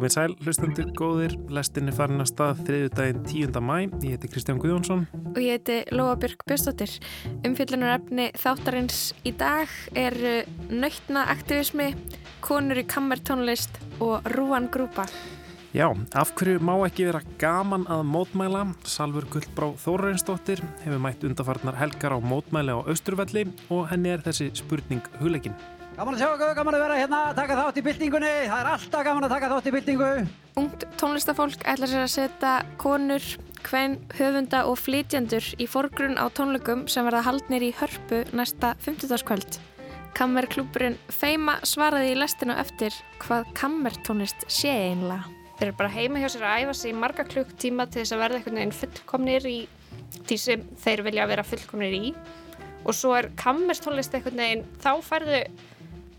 Komið sæl, hlustendur góðir, lestin er farin að stað þriðu daginn 10. mæ, ég heiti Kristján Guðjónsson og ég heiti Lóa Björg Björnstóttir. Umfyllunar efni þáttarins í dag er nöytna aktivismi, konur í kammertónlist og rúan grúpa. Já, af hverju má ekki vera gaman að mótmæla? Salfur Guldbrá Þórainsdóttir hefur mætt undarfarnar helgar á mótmæli á Östurvelli og henni er þessi spurning hugleikin. Gaman að sjá okkur, gaman að vera hérna, taka þátt í byltingunni. Það er alltaf gaman að taka þátt í byltingu. Ungt tónlistafólk ætlar sér að setja konur, hvenn, höfunda og flytjandur í forgrunn á tónleikum sem verða haldnir í hörpu næsta 50. kvöld. Kammerklúburinn Feima svaraði í lestinu eftir hvað kammertónlist sé einlega. Þeir eru bara heima hjá sér að æfa sig í marga klukktíma til þess að verða einhvern veginn fullkomnir í því sem þeir vilja vera fullkomnir í og svo er kammerstónlist einhvern veginn, þá færðu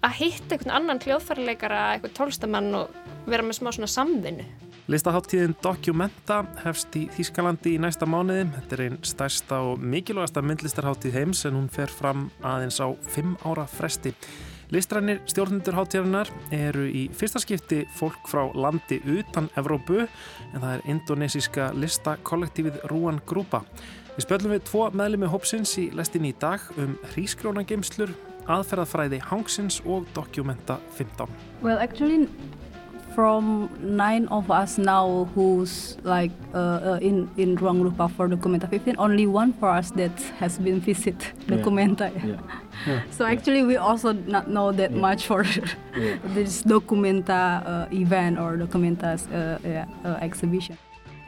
að hitta einhvern annan hljóðfærleikara einhvern tólstamann og vera með smá svona samvinnu. Listaháttíðin Documenta hefst í Þýskalandi í næsta mánuði. Þetta er einn stærsta og mikilvægasta myndlistarháttíð heims en hún fer fram aðeins á fimm ára fresti. Listrænir stjórnundur háttíðarinnar eru í fyrsta skipti fólk frá landi utan Evrópu en það er indonesíska listakollektífið Rúan Grúpa. Við spöllum við tvo meðlumi hópsins í lestin í dag um hrískrónageimslur, aðferðafræði hangsins og dokumenta 15. Well, actually, from nine of us now who's like uh, uh, in in Ruang Rupa for Documenta 15, only one for us that has been visit Documenta. Yeah. Yeah. Yeah. so actually, we also not know that much for this Documenta uh, event or Documenta's uh, uh, exhibition.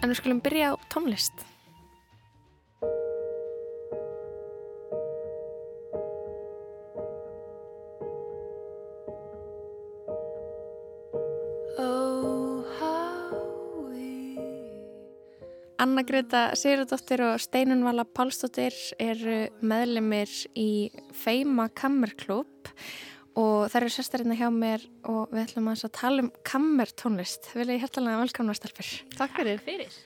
En við skulum byrja á tónlist. Anna Greta Sigurdóttir og Steinun Vala Pálsdóttir eru meðlemið í Feima Kammerklub og það eru sérstarinn hjá mér og við ætlum að tala um kammertónlist. Vil ég hértalega velkomna starfur. Takk fyrir. fyrir.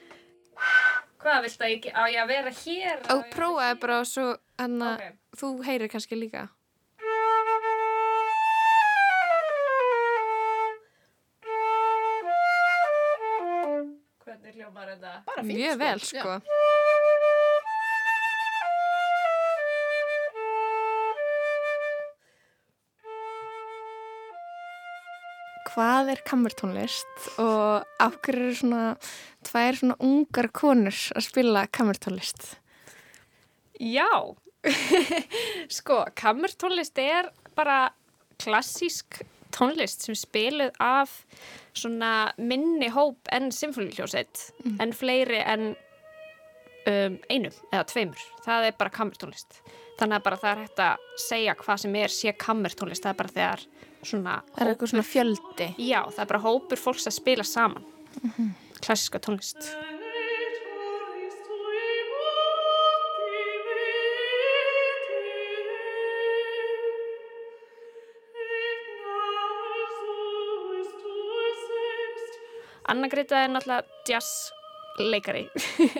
Hvað vilt það ekki á ég að vera hér? Og prófaði bara og svo Anna, okay. þú heyrir kannski líka. Hljómar þetta? Bara fint, Mjög sko. vel, sko. Já. Hvað er kammertónlist og af hverju eru svona tvær svona ungar konur að spila kammertónlist? Já, sko, kammertónlist er bara klassísk tónlist sem spiluð af svona minni hóp en symfóniljósett mm. en fleiri en um, einum eða tveimur. Það er bara kammertónlist. Þannig að bara það er hægt að segja hvað sem er sé kammertónlist. Það er bara þegar svona... Það er eitthvað svona fjöldi. Já, það er bara hópur fólks að spila saman. Mm -hmm. Klassiska tónlist. Anna Greta er náttúrulega jazzleikari.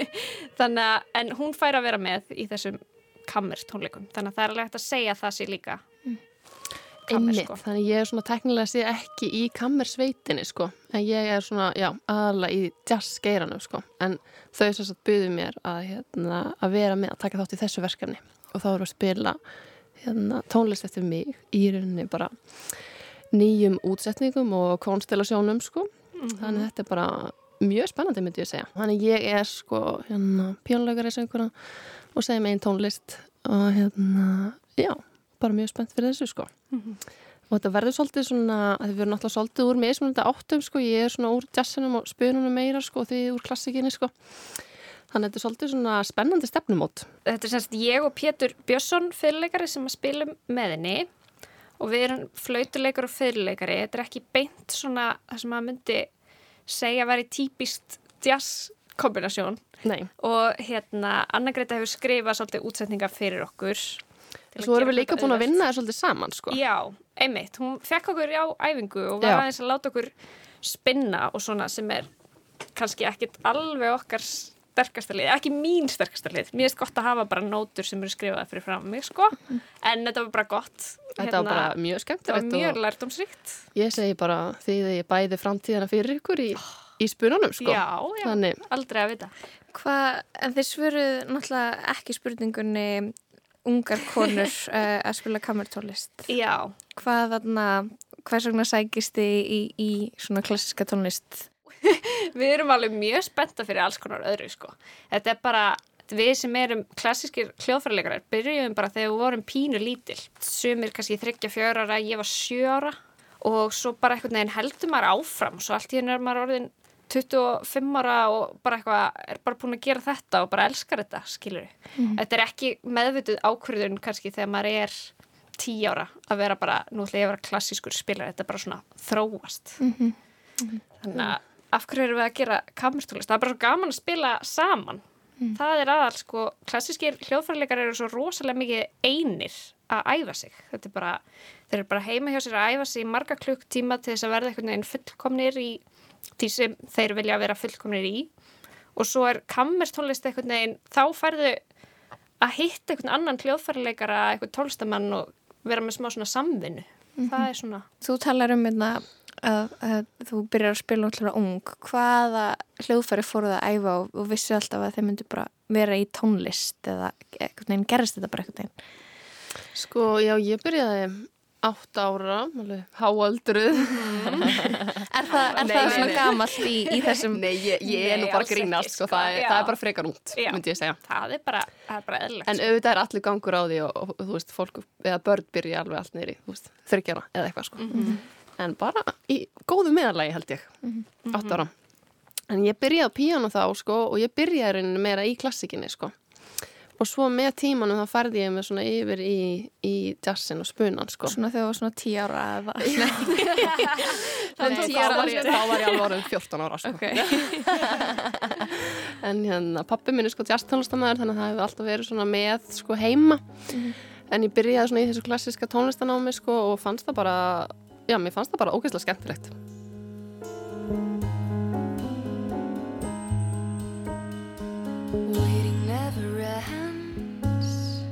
Þannig að, en hún fær að vera með í þessum kammer tónleikum. Þannig að það er alveg hægt að segja það sér líka mm. kammer sko. Þannig ég er svona teknilega sér ekki í kammersveitinni sko, en ég er svona já, aðalega í jazzgeiranum sko. En þau svo að byggðu mér að, hérna, að vera með að taka þátt í þessu verkefni. Og þá við að spila hérna, tónlist eftir mig í rauninni bara nýjum útsetningum og konstelasjónum sko mm -hmm. þannig þetta er bara mjög spennandi myndi ég að segja þannig ég er sko hérna pjónleikari sönguna og segja með einn tónlist og hérna já, bara mjög spennt fyrir þessu sko mm -hmm. og þetta verður svolítið svona að við verðum náttúrulega svolítið úr með svona áttum sko, ég er svona úr jazzinum og spönunum meira sko og því úr klassikinni sko Þannig að þetta er svolítið svona spennandi stefnumót. Þetta er semst ég og Pétur Björnsson fyrirleikari sem að spilum með henni og við erum flautuleikar og fyrirleikari þetta er ekki beint svona það sem maður myndi segja að veri típist jazz kombinasjón Nei. og hérna Anna Greta hefur skrifað svolítið útsetninga fyrir okkur Svo erum við líka búin að vinna það svolítið saman sko. Já, einmitt, hún fekk okkur á æfingu og var Já. aðeins að láta okkur spinna og svona sem er kannski ekkit alveg okkar sterkasta lið, ekki mín sterkasta lið. Mér finnst gott að hafa bara nótur sem eru skrifaði fyrir fram mig sko, en þetta var bara gott. Þetta var bara mjög skemmt Þetta var mjög lærdomsríkt Ég segi bara því að ég bæði framtíðana fyrir ykkur í, í spununum sko. Já, já, Þannig, aldrei að vita. Hvað, en þið svöruð náttúrulega ekki spurningunni ungar konur uh, að spila kamertólist. Já, Hvað þarna, hvers vegna sækist þið í, í svona klassiska tónlist? við erum alveg mjög spennta fyrir alls konar öðru sko. Þetta er bara, við sem erum klassískir hljóðfæraleikarar, byrjuðum bara þegar við vorum pínu lítil. Sumir kannski þryggja fjör ára, ég var sjö ára. Og svo bara einhvern veginn heldur maður áfram. Svo allt í henni er maður orðin 25 ára og bara eitthvað er bara búin að gera þetta og bara elskar þetta, skilur Þetta er ekki meðvituð ákvörðun kannski þegar maður er 10 ára að vera bara, nú ætla ég að vera klassískur spilar, þetta er bara svona þróast. Þannig að af hverju erum við að gera kamerstólist, það er bara svo gaman að spila saman. Það er aðal sko, klassískir hljóðfærleikar eru svo rosalega mikið einir að æfa sig. Þetta er bara, þeir eru bara heima hjá sér að æfa sig í marga klukktíma til þess að verða einhvern veginn fullkomnir í því sem þeir vilja vera fullkomnir í. Og svo er kammerstónlist einhvern veginn, þá færðu að hitta einhvern annan hljóðfærleikara einhvern tólstamann og vera með smá svona samvinnu. Það er svona Þú talar um hérna að, að þú byrjar að spila náttúrulega ung. Hvaða hljóðfæri fóruð að æfa og, og vissu alltaf að þeir myndu bara vera í tónlist eða einhvern veginn gerist þetta bara einhvern veginn? sko, já, ég byrjaði átt ára, háaldruð Er það, er Nei, það nei, svona nei. gamalt í, í þessum Nei, ég, ég er nú bara grínast sko, sko, það, já. það er bara frekar út, myndi ég segja það er bara, það er bara eðlilegt En auðvitað er allir gangur á því og, og, þú veist, fólk eða börn byrja alveg allt neyri, þú veist, þryggjara eða eitthvað sko. En bara í góðu meðalagi held ég, átt ára. En ég byrjaði á píjánu þá sko og ég byrjaði rauninni meira í klassikinni sko. Og svo með tímanum þá færði ég mig svona yfir í, í jazzin og spunan sko. svona þegar þú var svona 10 ára eða En Nei. þá, var ég, þá var ég alveg orðin 14 ára sko. En hérna, pappi minn er sko jazztónlistamæður þannig að það hefur alltaf verið svona með sko heima. En ég byrjaði svona í þessu klassiska tónlistanámi sko og fannst það bara, já, mér fannst það bara ógeðslega skemmtilegt. Waiting never ends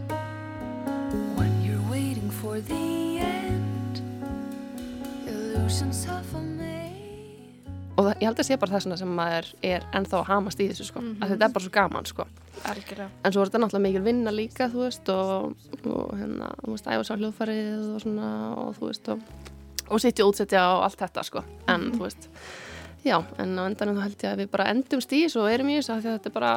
when you're waiting for the end. Illusions of a me. Og það, ég held að sé bara það sem maður er ennþá að hamast í þessu sko. Að þetta er bara svo gaman sko. algjörlega En svo er þetta náttúrulega mikil vinna líka, þú veist, og, og hérna, þú veist, æfa sá hljóðfarið og svona, og þú veist, og, og sitja og útsetja og allt þetta, sko. En, þú veist, já, en á endanum þá held ég að við bara endumst í þessu og erum í þessu að þetta er bara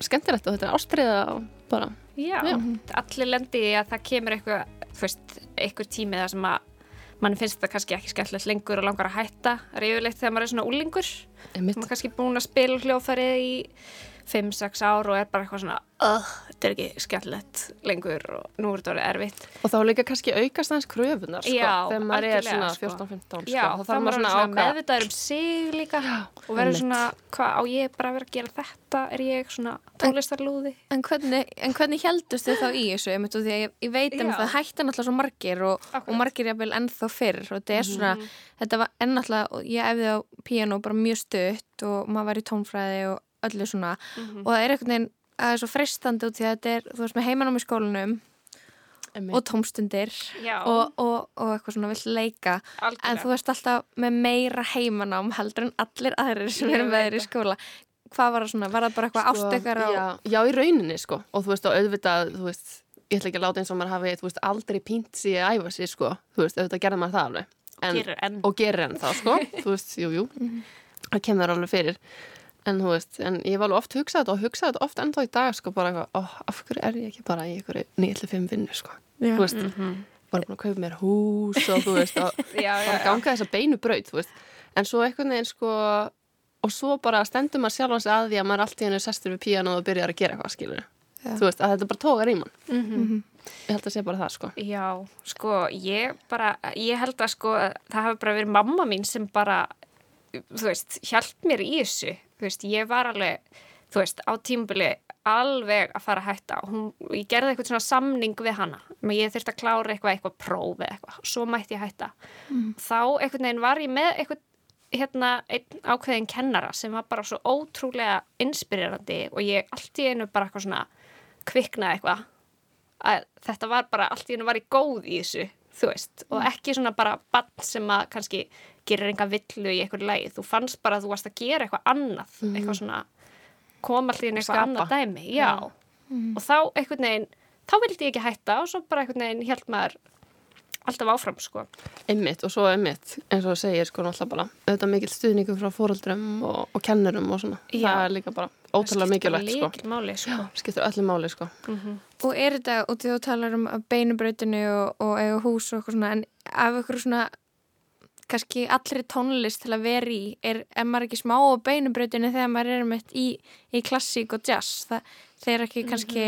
skemmtilegt og þetta er ástriða og bara, Já, Já. allir lendi í að það kemur eitthvað, þú veist, eitthvað tími þar sem að mann finnst þetta kannski ekki skemmtilegt lengur og langar að hætta. Það yfirleitt þegar maður er svona úlingur. Maður er kannski búin að spila hljóðfærið í 5-6 ár og er bara eitthvað svona, uh, þetta er ekki skemmtilegt lengur og nú er þetta orðið erfitt. og þá líka kannski aukast aðeins kröfunar, sko, Já, þegar maður er svona sko. 14-15, sko, Já, þá þarf maður svona meðvitaður um sig líka og verður svona, hvað á ég bara að vera að gera þetta? Er ég svona tónlistarlúði? En hvernig, en hvernig heldust þið þá í þessu? Því að ég, ég veit um Já. það hætti náttúrulega svo margir og, og margir jafnvel ennþá fyrr og þetta er svona, þetta var ennáttúrulega, ég efði á píano bara mjög stutt og maður var í tónfræði og öllu svona. Mhm. og það er einhvern veginn að það er svo fristandi út því að þetta er, þú veist, með heimanám í skólanum einmitt, og tómstundir og, og, og eitthvað svona vill leika. En algjörlega. þú veist alltaf með meira heimanám heldur en allir aðrir sem eru með þér í skóla. Hvað var það svona, var það bara eitthvað Sko, ástökar á já, já, í rauninni sko. Og þú veist, og auðvitað, þú veist ég ætla ekki að láta eins og maður hafi, þú veist, aldrei pínt sig að æfa sig, sko, þú veist, auðvitað gerði maður það alveg. En, og gerir enn það, sko. Þú veist, jú, jú, það kemur alveg fyrir en þú veist, en ég var alveg oft hugsað þetta og hugsað þetta oft ennþá í dag, sko bara eitthvað, ó, af hverju er ég ekki bara í einhverju 9-5 vinnu, sko, Já. þú veist bara búin að kaupa mér hús og þú veist, og Já, já, bara já. ganga þessa beinu braut, þú veist. En svo einhvern veginn sko og svo bara stendur maður sjálfan sig að því að maður allt í hennu sestur við píano og byrjar að gera eitthvað skilur þú veist, að þetta bara tógar í mann. Mhm. ég held að sé bara það sko. Já, sko, ég bara, ég held að sko, það hafi bara verið mamma mín sem bara, þú veist, hjálp mér í þessu, þú veist, ég var alveg, þú veist, á tímubili alveg að fara að hætta. Hún, ég gerði eitthvað svona samning við hana, ég þurfti að klára eitthvað, eitthvað próf eða eitthvað, svo mætti ég hætta. Þá einhvern veginn var ég með eitthvað hérna einn ákveðin kennara sem var bara svo ótrúlega inspirerandi og ég allt í einu bara eitthvað svona kviknaði eitthvað. Að þetta var bara allt í einu var í góð í þessu þú veist, og ekki svona bara bann sem að kannski gerir enga villu í einhverju lagi, þú fannst bara að þú varst að gera eitthvað annað, eitthvað svona koma allir inn eitthvað Skapa. annað dæmi já, og þá einhvern veginn þá vildi ég ekki hætta og svo bara einhvern veginn held maður alltaf áfram sko. Einmitt og svo einmitt, eins og það segir sko náttúrulega bara, auðvitað mikill stuðningu frá fóreldrum og, og kennurum og svona. Já. það er líka bara ótrúlega mikilvægt sko. máli sko. Skiptir öllu máli sko. Og er þetta, og þú talar um beinubrautinu og, og eiga hús og eitthvað svona, en af eitthvað svona, kannski allri tónlist til að vera í, er, er maður ekki smá á beinubrautinu þegar maður er meitt í, í klassík og jazz, það, þeir ekki kannski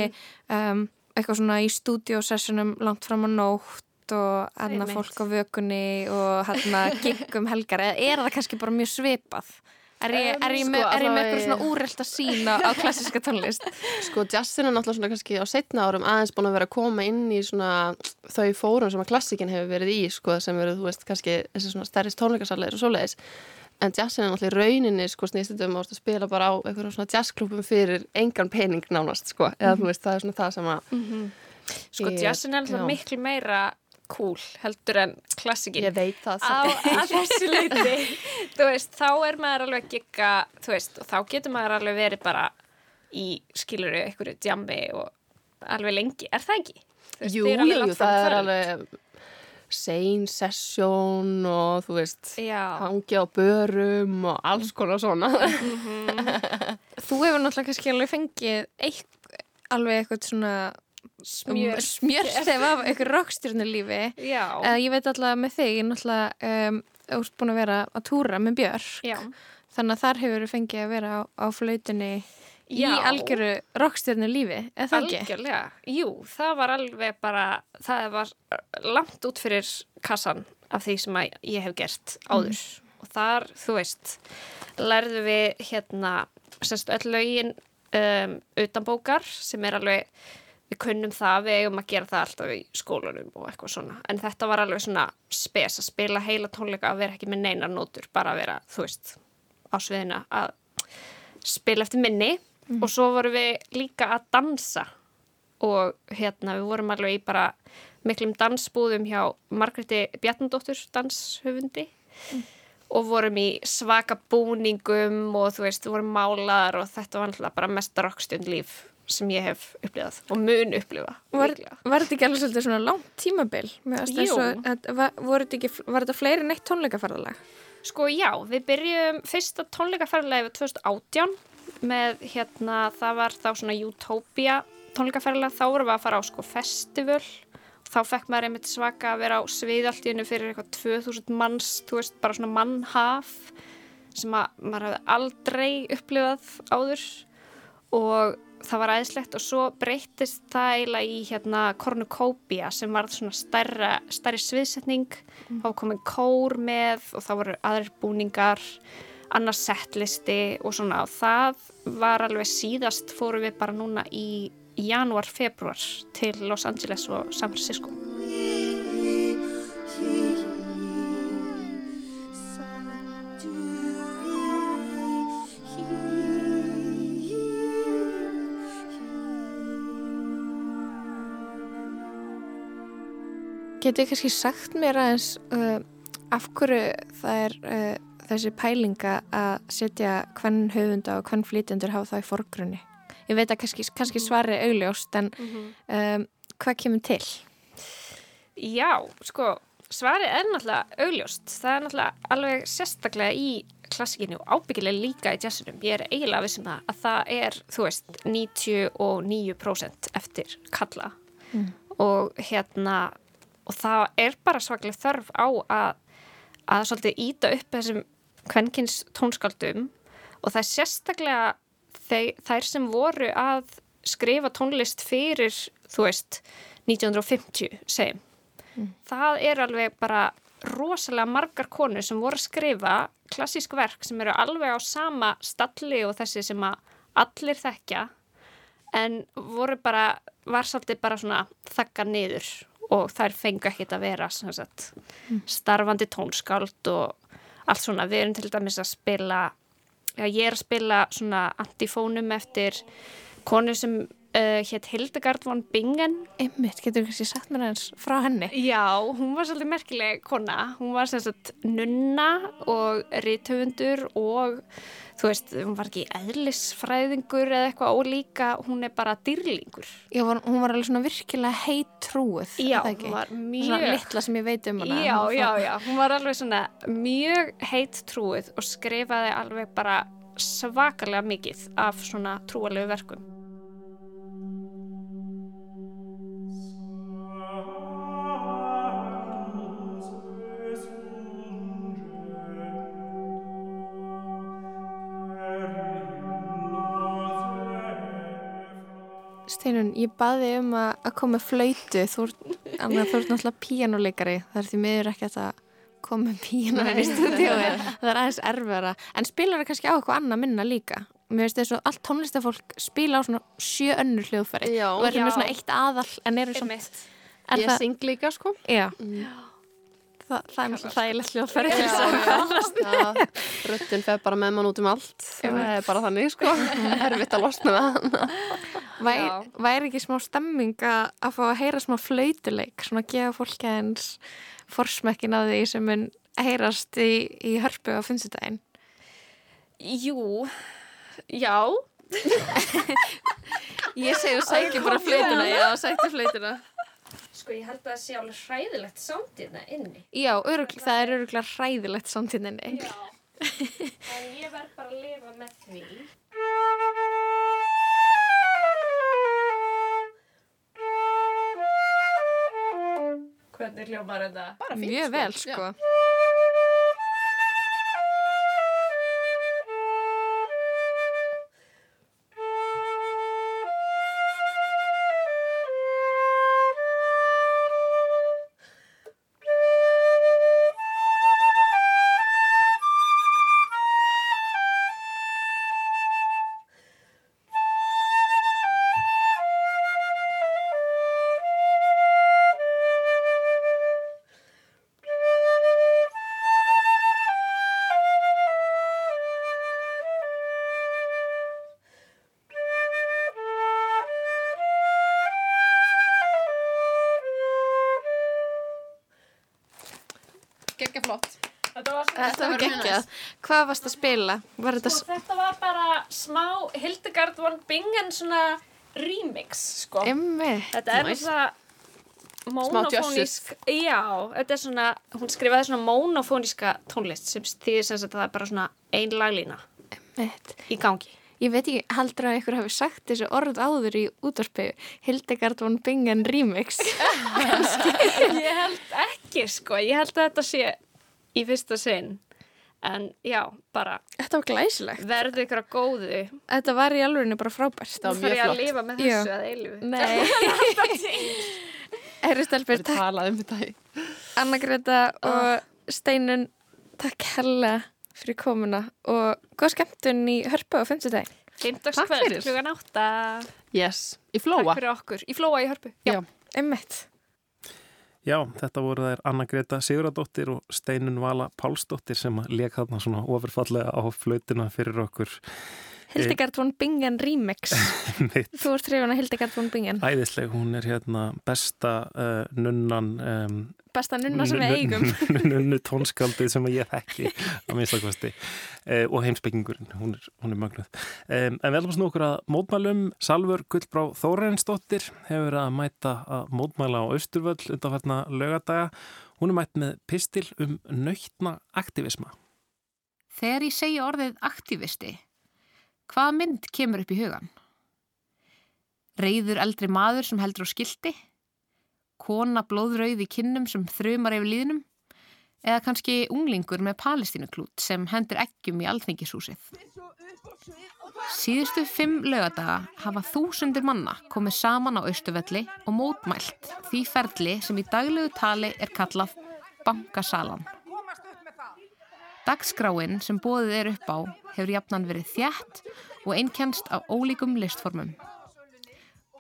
um, eitthvað svona í stúdiosessunum langt fram á nótt og hérna fólk á vökunni og hérna giggum helgar, eða er það kannski bara mjög svipað? Er ég, er ég, með, Sko, er ég með allavega eitthvað svona að sína á klassíska tónlist? Sko jazzin er náttúrulega svona kannski á setna árum aðeins búin að vera að koma inn í svona þau fórum sem að klassikin hefur verið í sko sem eru, þú veist, kannski þessi svona stærri tónleikasallir og svoleiðis en jazzin er náttúrulega í rauninni sko snýst þetta um að spila bara á einhverjum svona jazzklubum fyrir engan pening nánast sko eða þú veist, það er svona það sem að sko Ég- jazzin er alltaf já. miklu meira cool heldur en klassikin ég veit það á þessu leiti veist, þá er maður alveg veist, og þá getur maður alveg verið bara í skiluru einhverju djambi og alveg lengi. Er það ekki? Veist, Jú, þið jú, alveg það er alveg sein session og þú veist hangi á börum og alls konar svona. Þú hefur náttúrulega kannski alveg fengið eitt, alveg eitthvað svona smjör. Smjörstef af eitthvað rockstjörnulífi. Já, eða ég veit alltaf með þig ég náttúrulega um, úrst búin að vera að túra með Björk. Já. Þannig að þar hefur fengið að vera á, á flautinni í algjöru rockstjörnulífi eða það ekki? Algjörlega, jú, það var alveg bara, það var langt út fyrir kassan af því sem ég hef gert áður. Og þar, þú veist, lærðu við hérna, semst öll lögin um, utanbókar sem er alveg, við kunnum það, við eigum að gera það alltaf í skólanum og eitthvað svona, en þetta var alveg svona spes að spila heila tónleika að vera ekki með neinar nótur, bara að vera, þú veist, á sviðina að spila eftir minni. Og svo vorum við líka að dansa og hérna við vorum alveg í bara miklum dansbúðum hjá Margréti Bjarnadóttur danshöfundi. Og vorum í svaka búningum og þú veist, vorum málaðar og þetta var alltaf bara mesta rockstjörn líf sem ég hef upplifað og mun upplifa Var, var þetta ekki alveg svolítið svona langt tímabil? Jú. að- Var, ekki, var þetta fleiri en eitt tónleikaferðalag? Sko já, við byrjum fyrsta tónleikaferðlega við 2018 með hérna, það var þá svona Utopia tónleikaferðlega, þá vorum við að fara á sko festival þá fekk maður einmitt svaka að vera á sviðaltíðinu fyrir eitthvað 2000 manns, þú veist, bara svona mannhaf sem að maður hafði aldrei upplifað áður og það var aðeinslegt og svo breyttist það eiginlega í hérna Cornucopia sem var svona stærra, stærri sviðsetning. Þá var komin kór með og þá voru aðrir búningar annars settlisti og svona. Og það var alveg síðast fórum við bara núna í janúar, februar til Los Angeles og San Francisco Getur kannski sagt mér aðeins uh, af hverju það er uh, þessi pælinga að setja hvern höfunda og hvern flytjendur hafa það í forgrunni? Ég veit að kannski, kannski svari er augljóst en um, hvað kemur til? Já, sko, svarið er náttúrulega augljóst. Það er náttúrulega alveg sérstaklega í klassikinu og ábyggilega líka í jazzinum. Ég er eiginlega vissum það að það er, þú veist, 99% eftir kalla og hérna og það er bara svaklega þörf á að, að svolítið íta upp þessum kvenkins tónskaldum og það er sérstaklega þeir, þær sem voru að skrifa tónlist fyrir, þú veist, 1950, segjum. Það er alveg bara rosalega margar konur sem voru að skrifa klassísk verk sem eru alveg á sama stalli og þessi sem að allir þekkja en voru bara, var svolítið bara svona þakka niður og þær fengu ekkit að vera sagt, starfandi tónskáld og allt svona, við erum til dæmis að spila já, ég er að spila svona antifónum eftir konu sem uh, hétt Hildegard von Bingen Einmitt, getur þú kannski sagt mér eins frá henni? Já, hún var svolítið merkileg kona. Hún var sagt nunna og rithöfundur og þú veist, hún var ekki eðlisfræðingur eða eitthvað ólíka, hún er bara dýrlingur. Já, var, hún var alveg svona virkilega heit trúið. Já, er það ekki? hún var Svona mjög... litla sem ég veit um hana. Já, Hún já, var- já, hún var alveg svona mjög heitt trúið og skrifaði alveg bara svakalega mikið af svona trúalegu verkum. Steinun, ég baði um að, að koma flöytu. Þú ert náttúrulega píjánuleikari. Það er því miður ekki að koma með píjánu í stúdíói. Það er aðeins erfara. En spilar það kannski á eitthvað annað minna líka? Mér finnst þess að allt tónlistafólk spila á svona sjö önnur hljóðfæri. Já, og já. með svona eitt aðal en eru svona... Er ég það, syng líka sko já. Þa, það er náttúrulega þægilegt Já, röddinn fer bara með mann út um allt það er bara þannig sko erfitt að losna hann Væri, Já. væri ekki smá stemming að, að fá að heyra smá flautuleik svona að gefa fólki aðeins forsmekkin að því sem mun heyrast í, í hörpu á finnstudaginn Jú, já, Ég segi að sækja bara flautuna Já, sækja flautuna. Sko ég held að það sé alveg hræðilegt sándina inni. Já, örugl, það er öruglega hræðilegt samtíðinni En ég verð bara að lifa með því. Hvernig hljómar þetta? bara fínt Mjög vel, sko. geggja Hvað varst að spila? Var þetta sko, þetta var bara smá Hildegard von Bingen svona remix, sko. Þetta er Nice. svona monofónísk Já, þetta er svona hún skrifaði svona monofóníska tónlist sem þýðir sem að það er bara svona ein laglína í gangi. Ég veit ekki, heldur að einhver hafi sagt þessu orð áður í útvarpi Hildegard von Bingen remix? Ég held ekki, sko. Ég held að þetta sé í fyrsta sinn en já, bara Þetta var glæsilegt. verðu ykkur að góðu. Þetta var í alvegni bara frábært. Það var Nú þarf mjög ég að flott. lifa með Já. þessu að eilífu. Nei. Herri Stelbjörn, Við takk. talað um þetta. Í Anna Greta og Steinun Takk hella fyrir komuna og góð skemmtun í hörpu á 50 dag Takk Fimmtagskvöld, fyrir. klugan átta. Yes, í Takk flóa fyrir okkur, í flóa í hörpu. Já. Emmett Já, þetta voru þær Anna Greta Siguradóttir og Steinun Vala Pálsdóttir sem leik þarna svona ofurfallega á flautina fyrir okkur. Hildegard von Bingen remix. Þú ert hrifun að Hildegard von Bingen. Æðisleg, hún er hérna besta uh, nunnan um, Besta nunna sem við eigum. nunnu tónskaldið sem ég þekki að minnstakosti uh, og heimsbyggingurinn, hún er, hún er mögnuð. Um, en við að snú okkur að mótmælum. Salvör Gullbrá Þórensdóttir hefur að mæta að mótmæla á Austurvöll undanfarna lögadaga hún er mætt með pistil um nöytna aktivisma Þegar ég segi orðið aktivisti, hvaða mynd kemur upp í hugan? Reyður eldri maður sem heldur á skildi? Kona blóðrauð í kinnum sem þrumar yfir líðnum? Eða kannski unglingur með palestínuklút sem hendur eggjum í alþingishúsið? Síðustu fimm lögadaga hafa þúsundir manna komið saman á Austuvelli og mótmælt því ferli sem í daglegu tali er kallað bankasalan. Dagskráin sem bóðið er upp á hefur jafnan verið þjætt og einkennst af ólíkum listformum.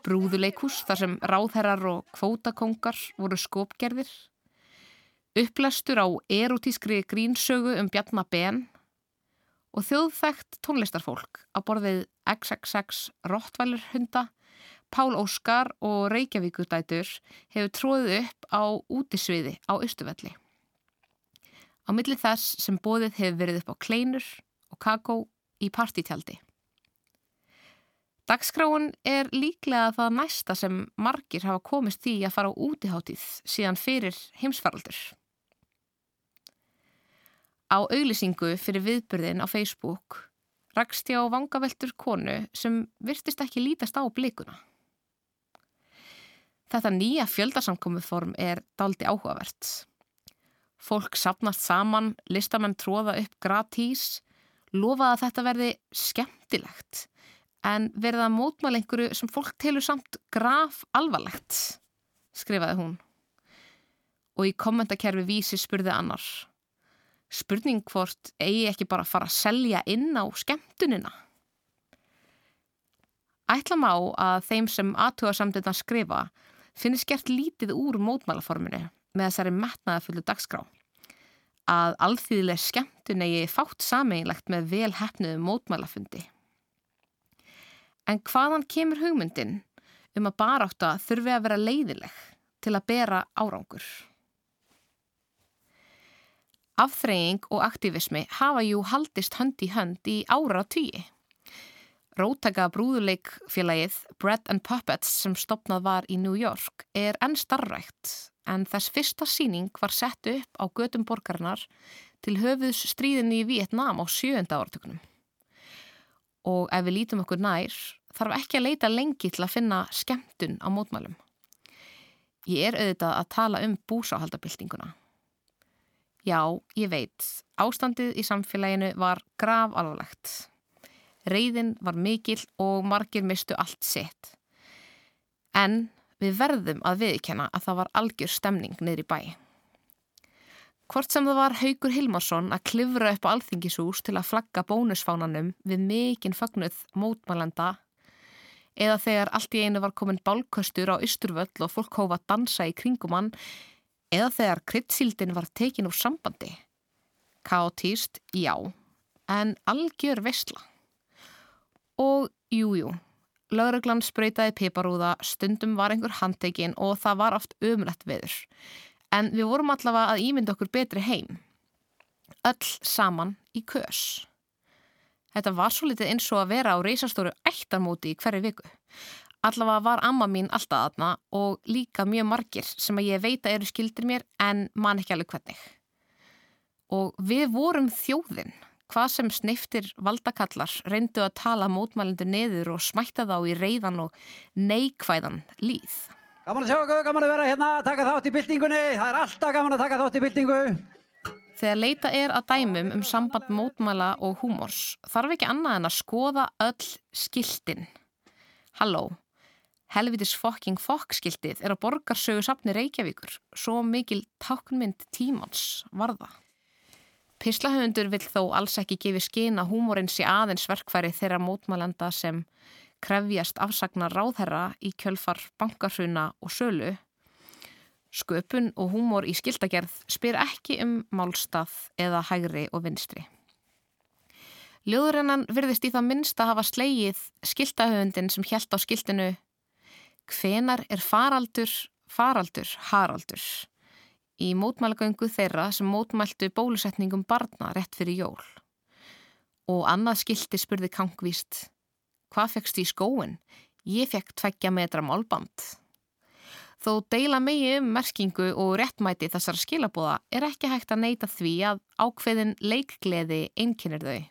Brúðuleikús þar sem ráðherrar og kvótakongar voru skopgerðir. upplæstur á erotískri grínsögu um Bjarnar Ben og þjóðþægt tónlistarfólk á borðið XXX Rottweiler hunda, Pál Óskar og Reykjavíkudætur hefur tróðið upp á útisviði á Östuvelli. Á milli þess sem bóðið hefur verið upp á kleinur og kakó í partítjaldi. Dagskráin er líklega það næsta sem margir hafa komist því að fara á útiháttíð síðan fyrir heimsfaraldur. Á auðlisingu fyrir viðburðin á Facebook rakst ég á vangaveltur konu sem virtist ekki lítast á blikuna. Þetta nýja fjöldarsamkomiðform er daldi áhugavert. Fólk sapnast saman, listamenn tróða upp gratís, lofa að þetta verði skemmtilegt en verða mótmæl einhverju sem fólk telur samt graf alvarlegt, skrifaði hún. Og í kommentakerfi vísi spurði annar. Spurning hvort eigi ekki bara að fara að selja inn á skemmtunina. Ætla má að þeim sem aðtuga samtinn að skrifa finnist gert lítið úr mótmælaforminu með þessari metnaðafullu dagskrá. Að alþýðileg skemmtun eigi fátt sameinlegt með vel hefnuðu mótmælafundi. En hvaðan kemur hugmyndin um að barátta þurfi að vera leiðileg til að bera árangur? Afþreying og aktivismi hafa jú haldist hönd í hönd í ára tíi. Rótaka brúðuleikfélagið Bread and Puppets sem stopnað var í New York er enn starrækt en þess fyrsta síning var sett upp á gödum borgarinnar til höfuðs stríðinni í Vietnám á sjönda ártökunum. Og ef við lítum okkur nær, þarf ekki að leita lengi til að finna skemmtun á mótmælum. Ég er auðvitað að tala um búsáhaldabildinguna. Já, ég veit, ástandið í samfélaginu var grav alvarlegt. Reyðin var mikil og margir mistu allt sitt. En við verðum að viðkjanna að það var algjör stemning niður í bæ. Hvort sem það var Haugur Hilmarsson að klifra upp á alþingisús til að flagga bónusfánanum við mikinn fagnuð mótmælenda eða þegar allt í einu var komin bálköstur á Ísturvöll og fólk hófa að dansa í kringum hann eða þegar kryttsíldin var tekin úr sambandi. Kaotíst, já, en algjör vesla. Og jújú, jú, Lauruglan spröytaði piparúða, stundum var einhver handtekinn og það var oft umrætt viður. En við vorum allavega að ímynda okkur betri heim. Öll saman í kös. Þetta var svo litið eins og að vera á reysastóru eittarmóti í hverju viku. Allavega var amma mín alltaf aðna og líka mjög margir sem að ég veit að eru skildir mér en man ekki alveg hvernig. Og við vorum þjóðinn hvað sem sniftir valdakallar reyndu að tala mótmælindu neður og smætta þá í reyðan og neikvæðan líð. Gaman að sjá okkur, gaman að vera hérna, taka þátt í byltingunni, það er alltaf gaman að taka þátt í byltingu. Þegar leita er að dæmum um samband mótmæla og húmors þarf ekki annað en að skoða öll skiltin. Halló, helvitis fokking fokk skiltið er á borgarsögu sapni Reykjavíkur, svo mikil táknmynd tímans varða. Pislahöfundur vill þó alls ekki gefi skinn að húmórin sé aðeins verkfæri þeirra mótmælenda sem krefjast afsagnar ráðherra í kjölfar bankarhruna og sölu. Sköpun og húmór í skildagerð spyr ekki um málstað eða hægri og vinstri. Ljóðurinnan virðist í það minnst að hafa slegið skildahöfundin sem hjælt á skildinu Hvenar er faraldur, faraldur, haraldur? Í mótmælagöngu þeirra sem mótmæltu bólusetningum barna rétt fyrir jól. Og annað skildi spurði kangvíst, hvað fegstu í skóin? Ég fekk tveggja metra málband. Þó deila megi um merkingu og réttmæti þessar skilabóða er ekki hægt að neyta því að ákveðin leikgleði einkynir þau,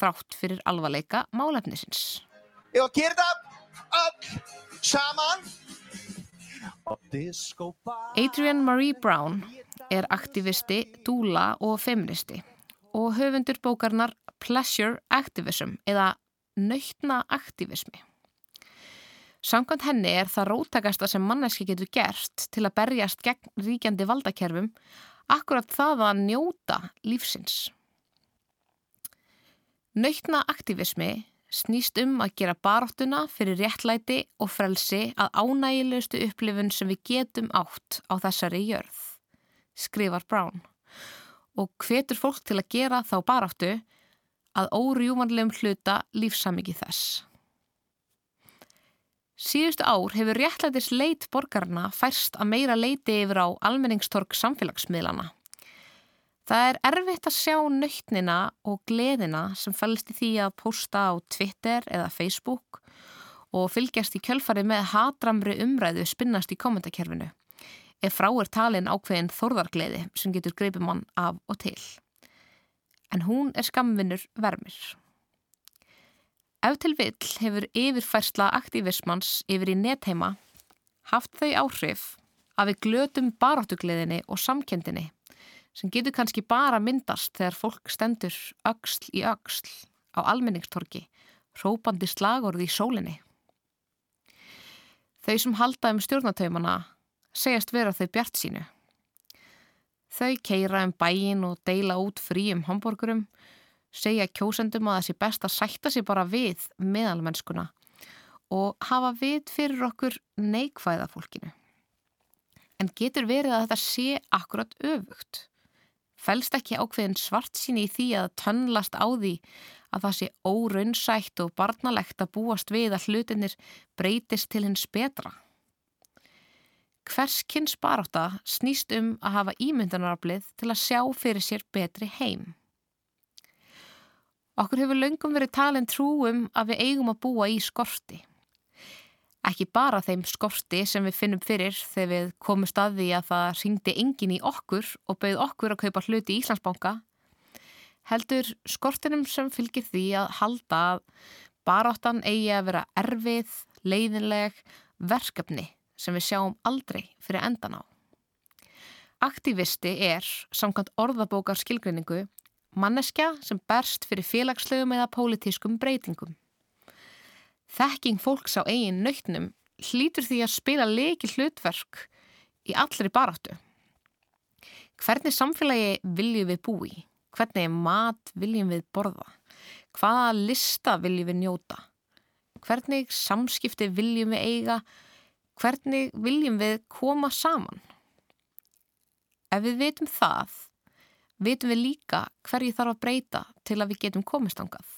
þrátt fyrir alvarleika málefnisins. Ég var að gera það öll saman Adrienne Marie Brown er aktivisti, dúla og feministi og höfundur bókarnar Pleasure Activism eða nöytna aktivismi. Samkvæmt henni er það rótakasta sem manneski getur gert til að berjast gegn ríkjandi valdakerfum akkurat það að njóta lífsins. Nöytna aktivismi snýst um að gera baróttuna fyrir réttlæti og frelsi að ánægilegustu upplifun sem við getum átt á þessari jörð, skrifar Brown og hvetur fólk til að gera þá baráttu að órjúmanlegum hluta lífsamiki þess. Síðustu ár hefur réttlætis leit borgarna færst að meira leiti yfir á almenningstorg samfélagsmiðlana. Það er erfitt að sjá nöytnina og gleðina sem fælst í því að posta á Twitter eða Facebook og fylgjast í kjölfarið með hatramri umræðu spinnast í kommentarkerfinu. Ef frá er talin ákveðin þorðargleði sem getur greipið mann af og til. En hún er skamvinnur vermir. Ef til vill hefur yfirfærsla aktivismans yfir í netheima haft þau áhrif að við glötum barátugleðinni og samkendinni sem getur kannski bara myndast þegar fólk stendur öksl í öksl á almenningstorki, rópandi slagorði í sólinni. Þau sem halda um stjórnatöymana segjast vera þau bjart sínu. Þau keira um bæin og deila út fríum hamburgurum, segja kjósendum að það sé best að sætta sér bara við meðalmennskuna og hafa við fyrir okkur neikvæða fólkinu. En getur verið að þetta sé akkurat öfugt? Fælst ekki ákveðin svart síni í því að tönnlast á því að það sé óraunsætt og barnalegt að búast við að hlutinir breytist til hins betra? Hvers kynns baráta snýst um að hafa ímyndanaraflið til að sjá fyrir sér betri heim? Okkur hefur löngum verið talin trúum að við eigum að búa í skorti. Ekki bara þeim skorti sem við finnum fyrir þegar við komum staði að það ringdi engin í okkur og bauð okkur að kaupa hluti í Íslandsbanka, heldur skortinum sem fylgir því að halda að baráttan eigi að vera erfið, leiðinleg, verkefni sem við sjáum aldrei fyrir endan á. Aktivisti er, samkvæmt orðabókar skilgreiningu, manneskja sem berst fyrir félagslegum eða pólitískum breytingum. Þekking fólks á eigin nöytnum hlýtur því að spila leiki hlutverk í allri baráttu. Hvernig samfélagi viljum við búi? Hvernig mat viljum við borða? Hvaða lista viljum við njóta? Hvernig samskipti viljum við eiga? Hvernig viljum við koma saman? Ef við veitum það, veitum við líka hverju þarf að breyta til að við getum komist ángað.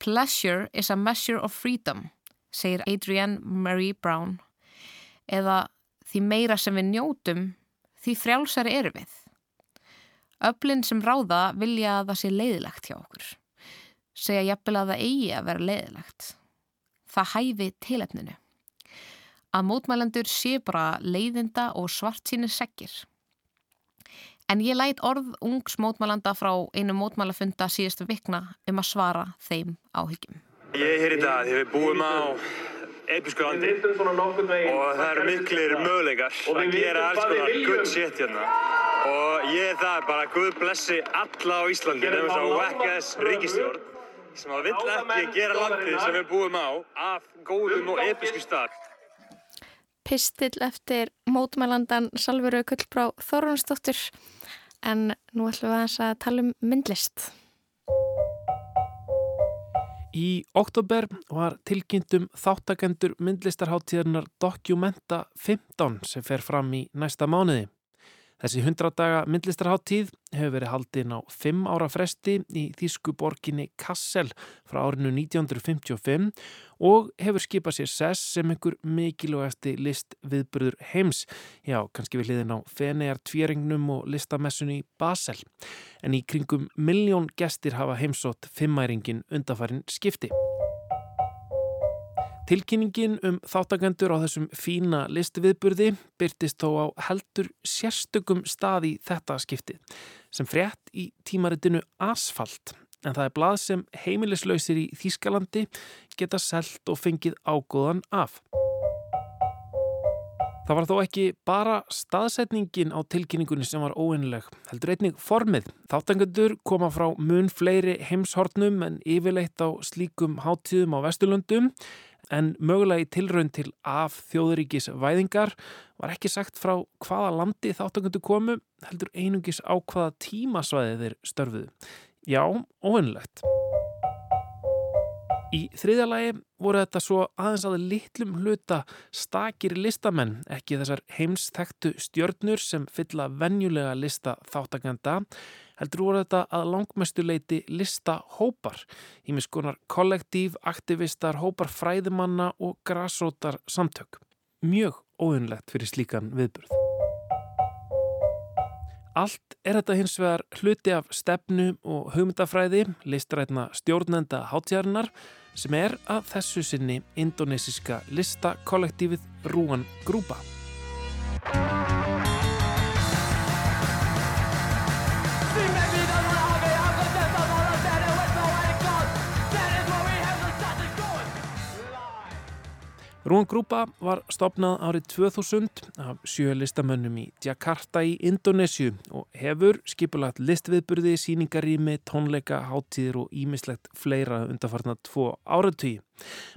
Pleasure is a measure of freedom, segir Adrienne Marie Brown, eða því meira sem við njótum, því frjálsari eru við. Öflin sem ráða vilja að það sé leiðilegt hjá okkur. Segja jafnvel að það eigi að vera leiðilegt. Það hæfi tilefninu. Að mótmælendur sé bara leiðinda og svart síni segir. En ég læt orð ungs mótmælanda frá einu mótmælafunda síðustu vikna um að svara þeim áhyggjum. Ég er hér í dag því við búum á episku landi. Og það eru miklir möguleikar að gera alls konar good shit hérna. Og ég er það bara að Guð blessi alla á Íslandi nefnum svo whack-ass ríkistjórn sem að vill ekki gera landið sem við búum á af góðum og episku stað. Pistill eftir mótmælandan Salveru Kullbrá Þorunnsdóttir en nú ætlum við að tala um myndlist. Í oktober var tilkynntum þáttakendur myndlistarháttíðarnar Documenta 15 sem fer fram í næsta mánuði. Þessi 100 daga myndlistarháttíð hefur verið haldinn á 5 ára fresti í þýsku borginni Kassel frá árinu 1955 og hefur skipað sér sess sem einhver mikilvægasti list viðbröður heims. Já, kannski við hliðin á Fenegar tvéringnum og listamessunni Basel. En í kringum miljón gestir hafa heimsótt fimmæringin undafarin skipti. Tilkynningin um þáttakendur á þessum fína listiviðburði byrtist þó á heldur sérstökum stað í þetta skipti sem frétt í tímaritinu Asfalt en það er blað sem heimilislausir í Þýskalandi geta selt og fengið ágóðan af. Það var þó ekki bara staðsetningin á tilkynningunni sem var óeinleg, heldur einnig formið. Þáttangandur koma frá mun fleiri heimshortnum en yfirleitt á slíkum háttíðum á Vesturlundum en mögulega í tilraun til af þjóðuríkis væðingar var ekki sagt frá hvaða landi þáttangundu komu, heldur einungis á hvaða tímasvæði þeir störfuðu. Já, óvinnlegt. Í þriðja lagi voru þetta svo aðeins að litlum hluta stakir listamenn, ekki þessar heimsþektu stjörnur sem fylla venjulega lista þáttakenda, heldur voru þetta að langmestu leiti lista hópar, ímiskonar kollektív, aktivistar, hópar fræðimanna og grásrótar samtök. Mjög óunlegt fyrir slíkan viðburð. Allt er þetta hins vegar hluti af stefnu og hugmyndafræði, listrætna stjórnenda hátjárnar, sem er að þessu sinni indonesiska listakollektífið Rúan Grúpa. Rúan Grúpa var stopnað árið 2000 af sjö listamönnum í Jakarta í Indonésiu og hefur skipulagt listviðburði, síningarými, tónleika, háttíðir og ímislegt fleira undarfarnar tvo áratví.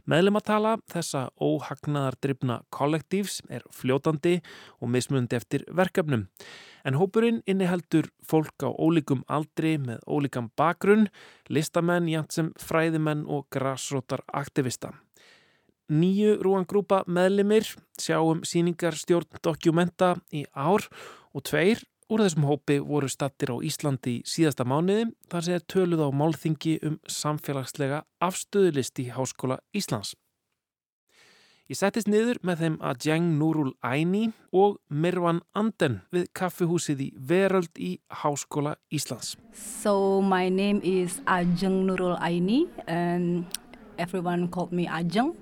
Meðlum að tala þessa óhagnaðar drifna kollektífs er fljótandi og mismundi eftir verkefnum. En hópurinn inniheldur fólk á ólíkum aldri með ólíkam bakgrunn, listamenn, jænt sem fræðimenn og grassrótar aktivista. Nýju Rúan Grúpa meðlimir sjáum síningar stjórn dokumenta í ár og tveir úr þessum hópi voru stattir á Íslandi í síðasta mánuði þar sem er töluð á málþingi um samfélagslega afstöðulist í Háskóla Íslands. Ég settist niður með þeim að Jeng Nurul Aini og Mirvan Anden við kaffihúsið í Veröld í Háskóla Íslands. So my name is Ajeng Nurul Aini and everyone called me Ajeng.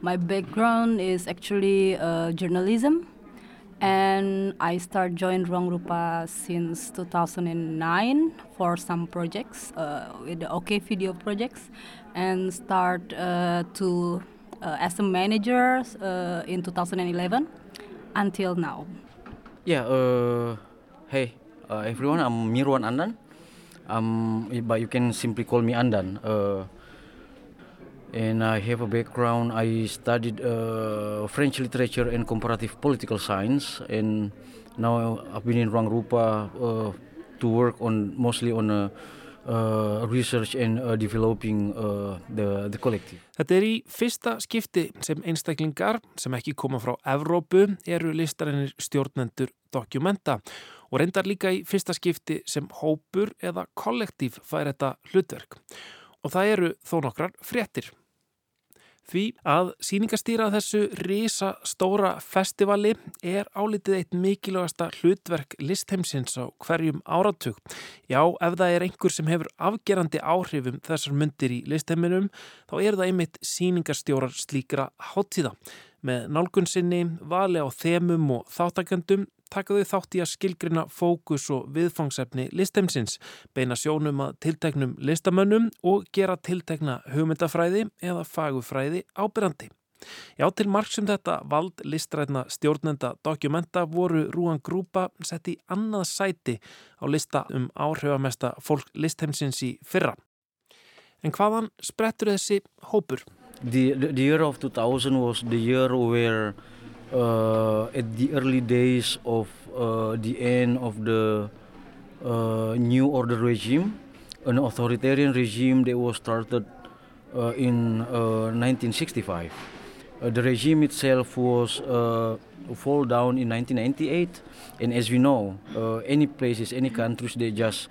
My background is actually uh, journalism, and I start join Ruang Rupa since 2009 for some projects uh, with the OK Video projects, and start uh, to uh, as a manager uh, in 2011 until now. Yeah. Uh, hey, everyone. I'm Mirwan Andan. Um, but you can simply call me Andan. And I have a background. I studied uh, French literature and comparative political science, and now I've been in Ruang Rupa uh, to work on mostly on uh, uh, research and uh, developing uh, the, the collective. Þetta er í fyrsta skipti sem einstaklingar sem ekki koma frá Evrópu eru listarinnir stjórnendur dokumenta og reyndar líka í fyrsta skipti sem hópur eða kollektív fær þetta hlutverk. Og það eru þó nokkrar fréttir. Því að síningastýra þessu risa stóra festivali er álitið eitt mikilvægasta hlutverk listheimsins á hverjum áratug. Já, ef það er einhver sem hefur afgerandi áhrifum þessar myndir í listheiminum, þá er það einmitt síningastjórar slíkra háttíða. Með nálgun sinni, vali á þemum og þáttakendum taka þau þátt í að skilgrina fókus og viðfangsefni listemsins, beina sjónum að tilteknum listamönnum og gera tiltekna hugmyndafræði eða fagufræði ábyrrandi. Já, til marg sem þetta vald listrætna stjórnenda dokumenta voru Rúan Grúpa sett í annað sæti á lista um áhrifamesta fólk listheimsins í fyrra. En hvaðan sprettur þessi hópur? The, the year of 2000 was the year where uh, at the early days of uh, the end of the uh, New Order regime, an authoritarian regime that was started uh, in 1965. Uh, the regime itself was uh, fall down in 1998, and as we know, any places, any countries, they just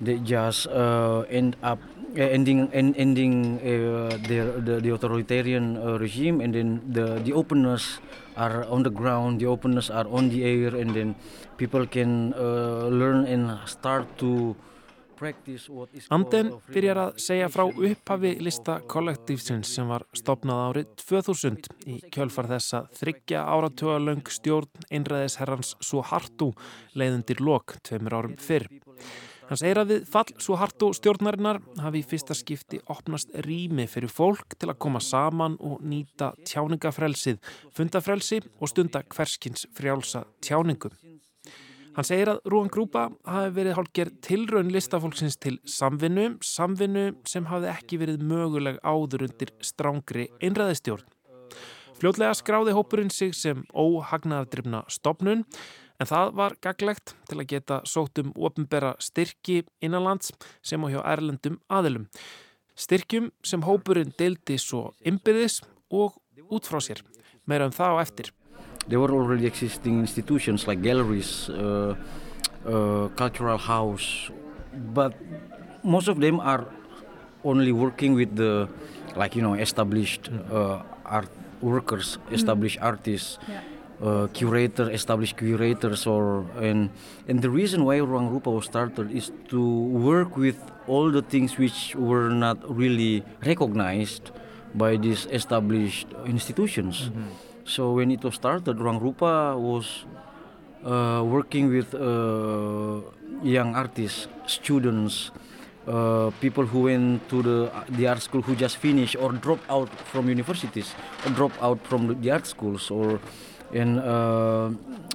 they just end up ending end, ending uh, the, the, the authoritarian uh, regime and then the the openness are on the ground the openness are on the air and then people can uh, learn and start to Anden byrjar að segja frá upphafi lista kollektífsins sem var stopnað árið 2000 í kjölfar þess að þryggja áratugalöng stjórn einræðisherrans Suharto leiðundir lok tveimur árum fyrr. Hann segir að við fall svo hart og stjórnarinnar hafi í fyrsta skipti opnast rými fyrir fólk til að koma saman og nýta tjáningafrelsið, fundafrelsi og stunda hverskins frjálsa tjáningum. Hann segir að Rúan Grúpa hafi verið hálfgerð tilraun listafólksins til samvinnu, samvinnu sem hafi ekki verið möguleg áður undir strángri einræðistjórn. Fljótlega skráði hópurinn sig sem óhagnaðardrifna stopnun En það var gaglegt til að geta sótt um ofinbera styrki innanlands sem á hjá erlendum aðilum. Styrkjum sem hópurinn deildi svo innbyrðis og út frá sér. Meira um það á eftir. There were already existing institutions like galleries, uh, uh, cultural house, but most of them are only working with the like you know established uh, art workers, established artists. Yeah. Uh, curator, established curators, or and and the reason why Ruang Rupa was started is to work with all the things which were not really recognized by these established institutions. So when it was started, Ruang Rupa was uh, working with uh, young artists, students, uh, people who went to the the art school who just finished or dropped out from universities, or dropped out from the, the art schools, or and uh,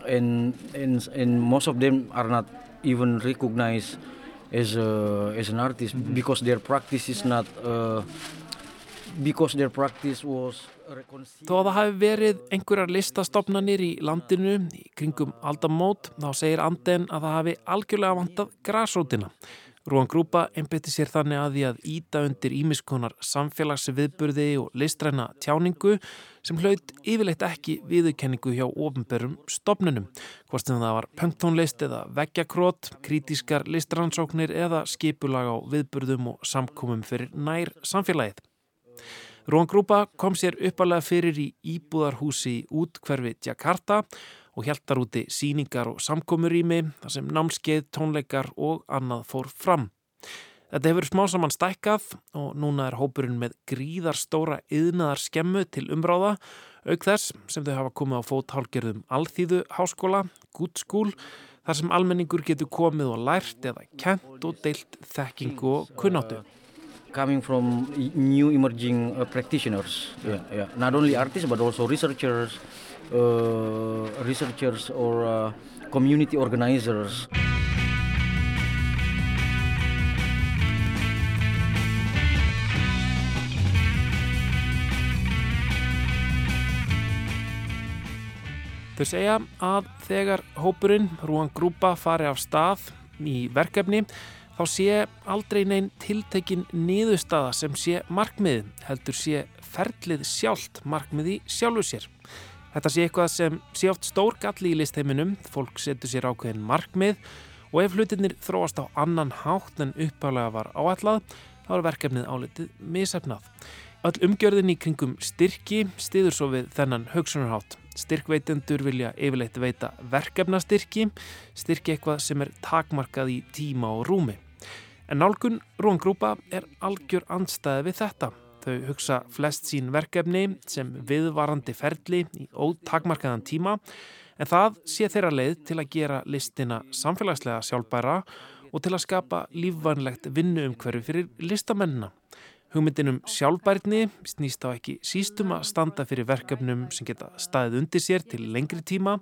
and and and most of them are not even recognized as a, as an artist because their practice is not uh, because their practice was Þó að það hafi verið einhverjar listastofnanir í landinu í kringum aldamót þá segir Anden að það hafi algjörlega vantað grásrótina. Rúan Grúpa einbytti sér þannig að því að íta undir ímiskonar samfélagsviðburði og listræna tjáningu sem hlaut yfirleitt ekki viðurkenningu hjá ofnberum stopnunum. Hvort sem það var punktónlist eða veggjakrót, krítiskar listrannsóknir eða skipulag á viðburðum og samkomum fyrir nær samfélagið. Rúan Grúpa kom sér uppalega fyrir í íbúðarhúsi í útkverfi Jakarta og hjæltar úti síningar og samkomurými þar sem námskeið, tónleikar og annað fór fram. Þetta hefur smá saman stækkað og núna er hópurinn með gríðarstóra yðnaðar skemmu til umráða auk þess sem þau hafa komið á fót hálgerðum Alþýðu háskóla, Good School, þar sem almenningur getur komið og lært eða kent og deilt þekkingu og kunnáttu. coming from new emerging uh, practitioners. Yeah, yeah. Not only artists but also researchers, researchers or uh, community organizers. Þau segja að þegar hópurinn Rúan Grúpa fari af stað í verkefni þá sé aldrei neinn tiltekin niðurstaða sem sé markmið heldur sé ferlið sjálft markmiði sjálfu sér. Þetta sé eitthvað sem sé oft stór galli í listheiminum, fólk setur sér ákveðin markmið og ef hlutinir þróast á annan hátt en uppálega var áætlað þá er verkefnið álitið misefnað. Öll umgjörðin í kringum styrki stiður svo við þennan hugsunarhátt. Styrkveitendur vilja yfirleitt veita verkefnastyrki, styrki eitthvað sem er takmarkað í tíma og rúmi. En nálgun Rúan Grúpa er algjör andstæði við þetta. Þau hugsa flest sín verkefni sem viðvarandi ferli í ótakmarkaðan tíma en það sé þeirra leið til að gera listina samfélagslega sjálfbæra og til að skapa lífvænlegt vinnuumhverfi fyrir listamennina. Hugmyndin um sjálfbærni snýst á ekki sístum að standa fyrir verkefnum sem geta staðið undir sér til lengri tíma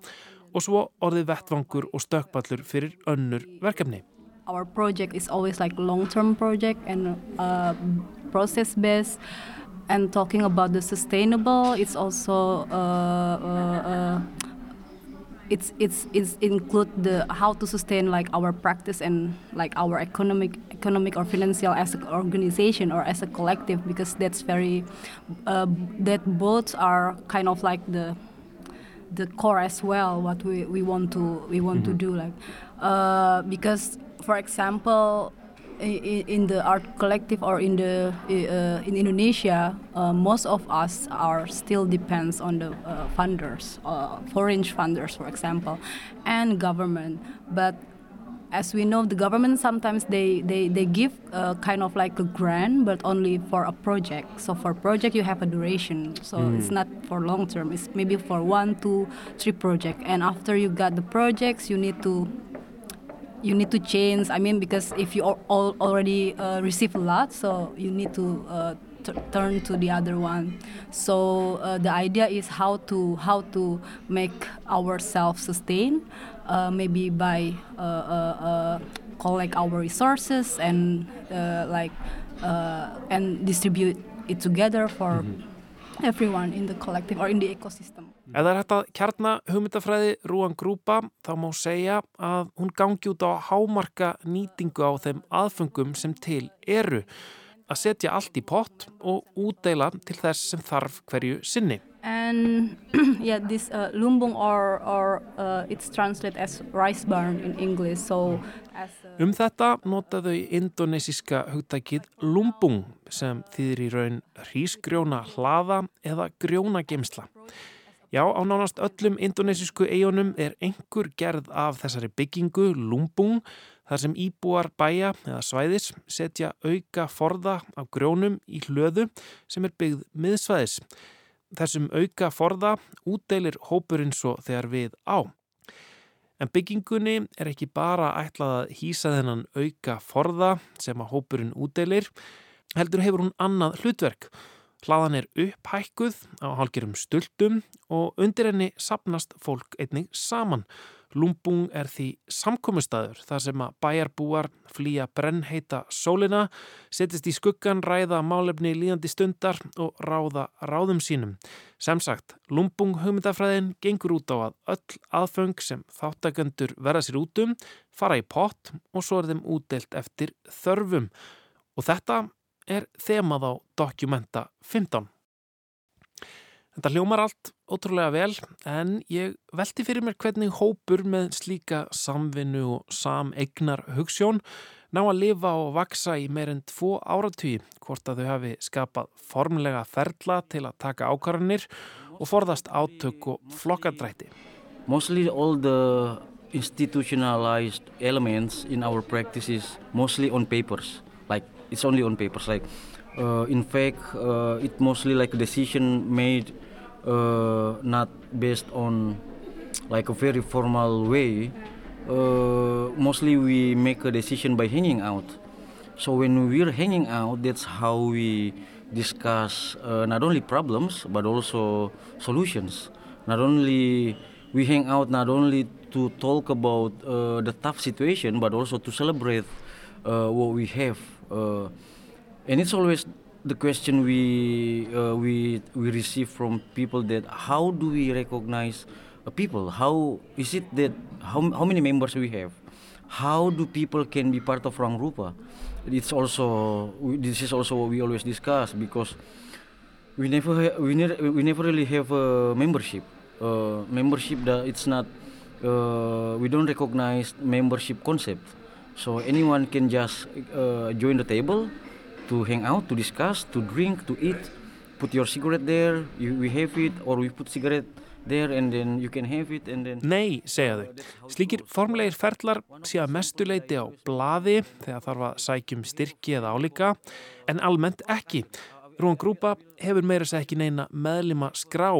og svo orðið vettvangur og stökkballur fyrir önnur verkefni. Our project is always like long-term project and uh, process-based. And talking about the sustainable, it's also uh, uh, uh, it's it's it's include the how to sustain like our practice and like our economic economic or financial as an organization or as a collective because that's very uh, that both are kind of like the the core as well what we, we want to we want to do like uh, because for example in, in the art collective or in the uh, in Indonesia, uh, most of us are still depends on the uh, funders, uh, foreign funders, for example, and government. But as we know, the government sometimes they they, they give uh, kind of like a grant, but only for a project. So for project you have a duration. So Mm. it's not for long term. It's maybe for one, two, three project. And after you got the projects, you need to you need to change. I mean, because if you al- al- already uh, receive a lot, so you need to uh, t- turn to the other one. So uh, the idea is how to how to make ourselves sustain, uh, maybe by uh, uh, uh, collect our resources and uh, like uh, and distribute it together for everyone in the collective or in the ecosystem. Ef það er hægt að kjarna hugmyndafræði Rúan Grúpa þá má segja að hún gangi út á hámarka nýtingu á þeim aðfengum sem til eru. að setja allt í pott og útdeila til þess sem þarf hverju sinni. And yeah, this uh, lumbung or, or uh, it's translated as rice barn in English. So as a Um þetta nota þau indonesíska hugtækið lumbung sem þýðir í raun hrísgrjóna hlaða eða grjóna geimsla. Já, á nánast öllum indonesísku eigunum er einhver gerð af þessari byggingu lumbung þar sem íbúar bæja eða svæðis setja auka forða af grjónum í hlöðu sem er byggð miðsvæðis. Þessum auka forða útdeilir hópurinn svo þegar við á. En byggingunni er ekki bara ætlað að hýsa þennan auka forða sem að hópurinn útdeilir, heldur hefur hún annað hlutverk. Hlaðan er upphækkuð á hálgirum stultum og undir henni sapnast fólk einnig saman. Lumbung er því samkominnstaður þar sem að bæjarbúar flýja brennheita sólina, setjast í skuggan, ræða málefni líðandi stundar og ráða ráðum sínum. Sem sagt, Lumbung hugmyndafræðin gengur út á að öll aðföng sem þáttakendur verða sér út um, fara í pott og svo er þeim útdelt eftir þörfum. Og þetta er þemað á Dokumenta 15. Þetta hljómar allt ótrúlega vel en ég velti fyrir mér hvernig hópur með slíka samvinnu og sameignar hugssjón ná að lifa og vaksa í meirinn tvo áratví hvort að þau hafi skapað formlega ferla til að taka ákvarðanir og forðast átök og flokkadrætti. Mostly all the institutionalized elements in our practices mostly on papers. Like it's only on papers. Like uh, in fact, uh, it mostly like a decision made uh, not based on like a very formal way. Mostly we make a decision by hanging out. So when we're hanging out, that's how we discuss uh, not only problems but also solutions. Not only we hang out not only to talk about uh, the tough situation but also to celebrate uh, what we have. Uh, and it's always the question we uh, we we receive from people that how do we recognize people? How is it that how how many members we have? How do people can be part of Rang Rupa? It's also this is also what we always discuss because we never we never we never really have a membership. Uh, membership that it's not uh, we don't recognize membership concept. So anyone can just uh, join the table to hang out, to discuss, to drink, to eat. Put your cigarette there. You, we have it, or we put cigarette there, and then you can have it, and then. Nei, segja þau. Slíkir formlegir ferlar sé að mestuleiti á blaði þegar þarf að sækjum styrki eða álíka, en almennt ekki. Rúan Grúpa hefur meira sér ekki neina meðlima skrá.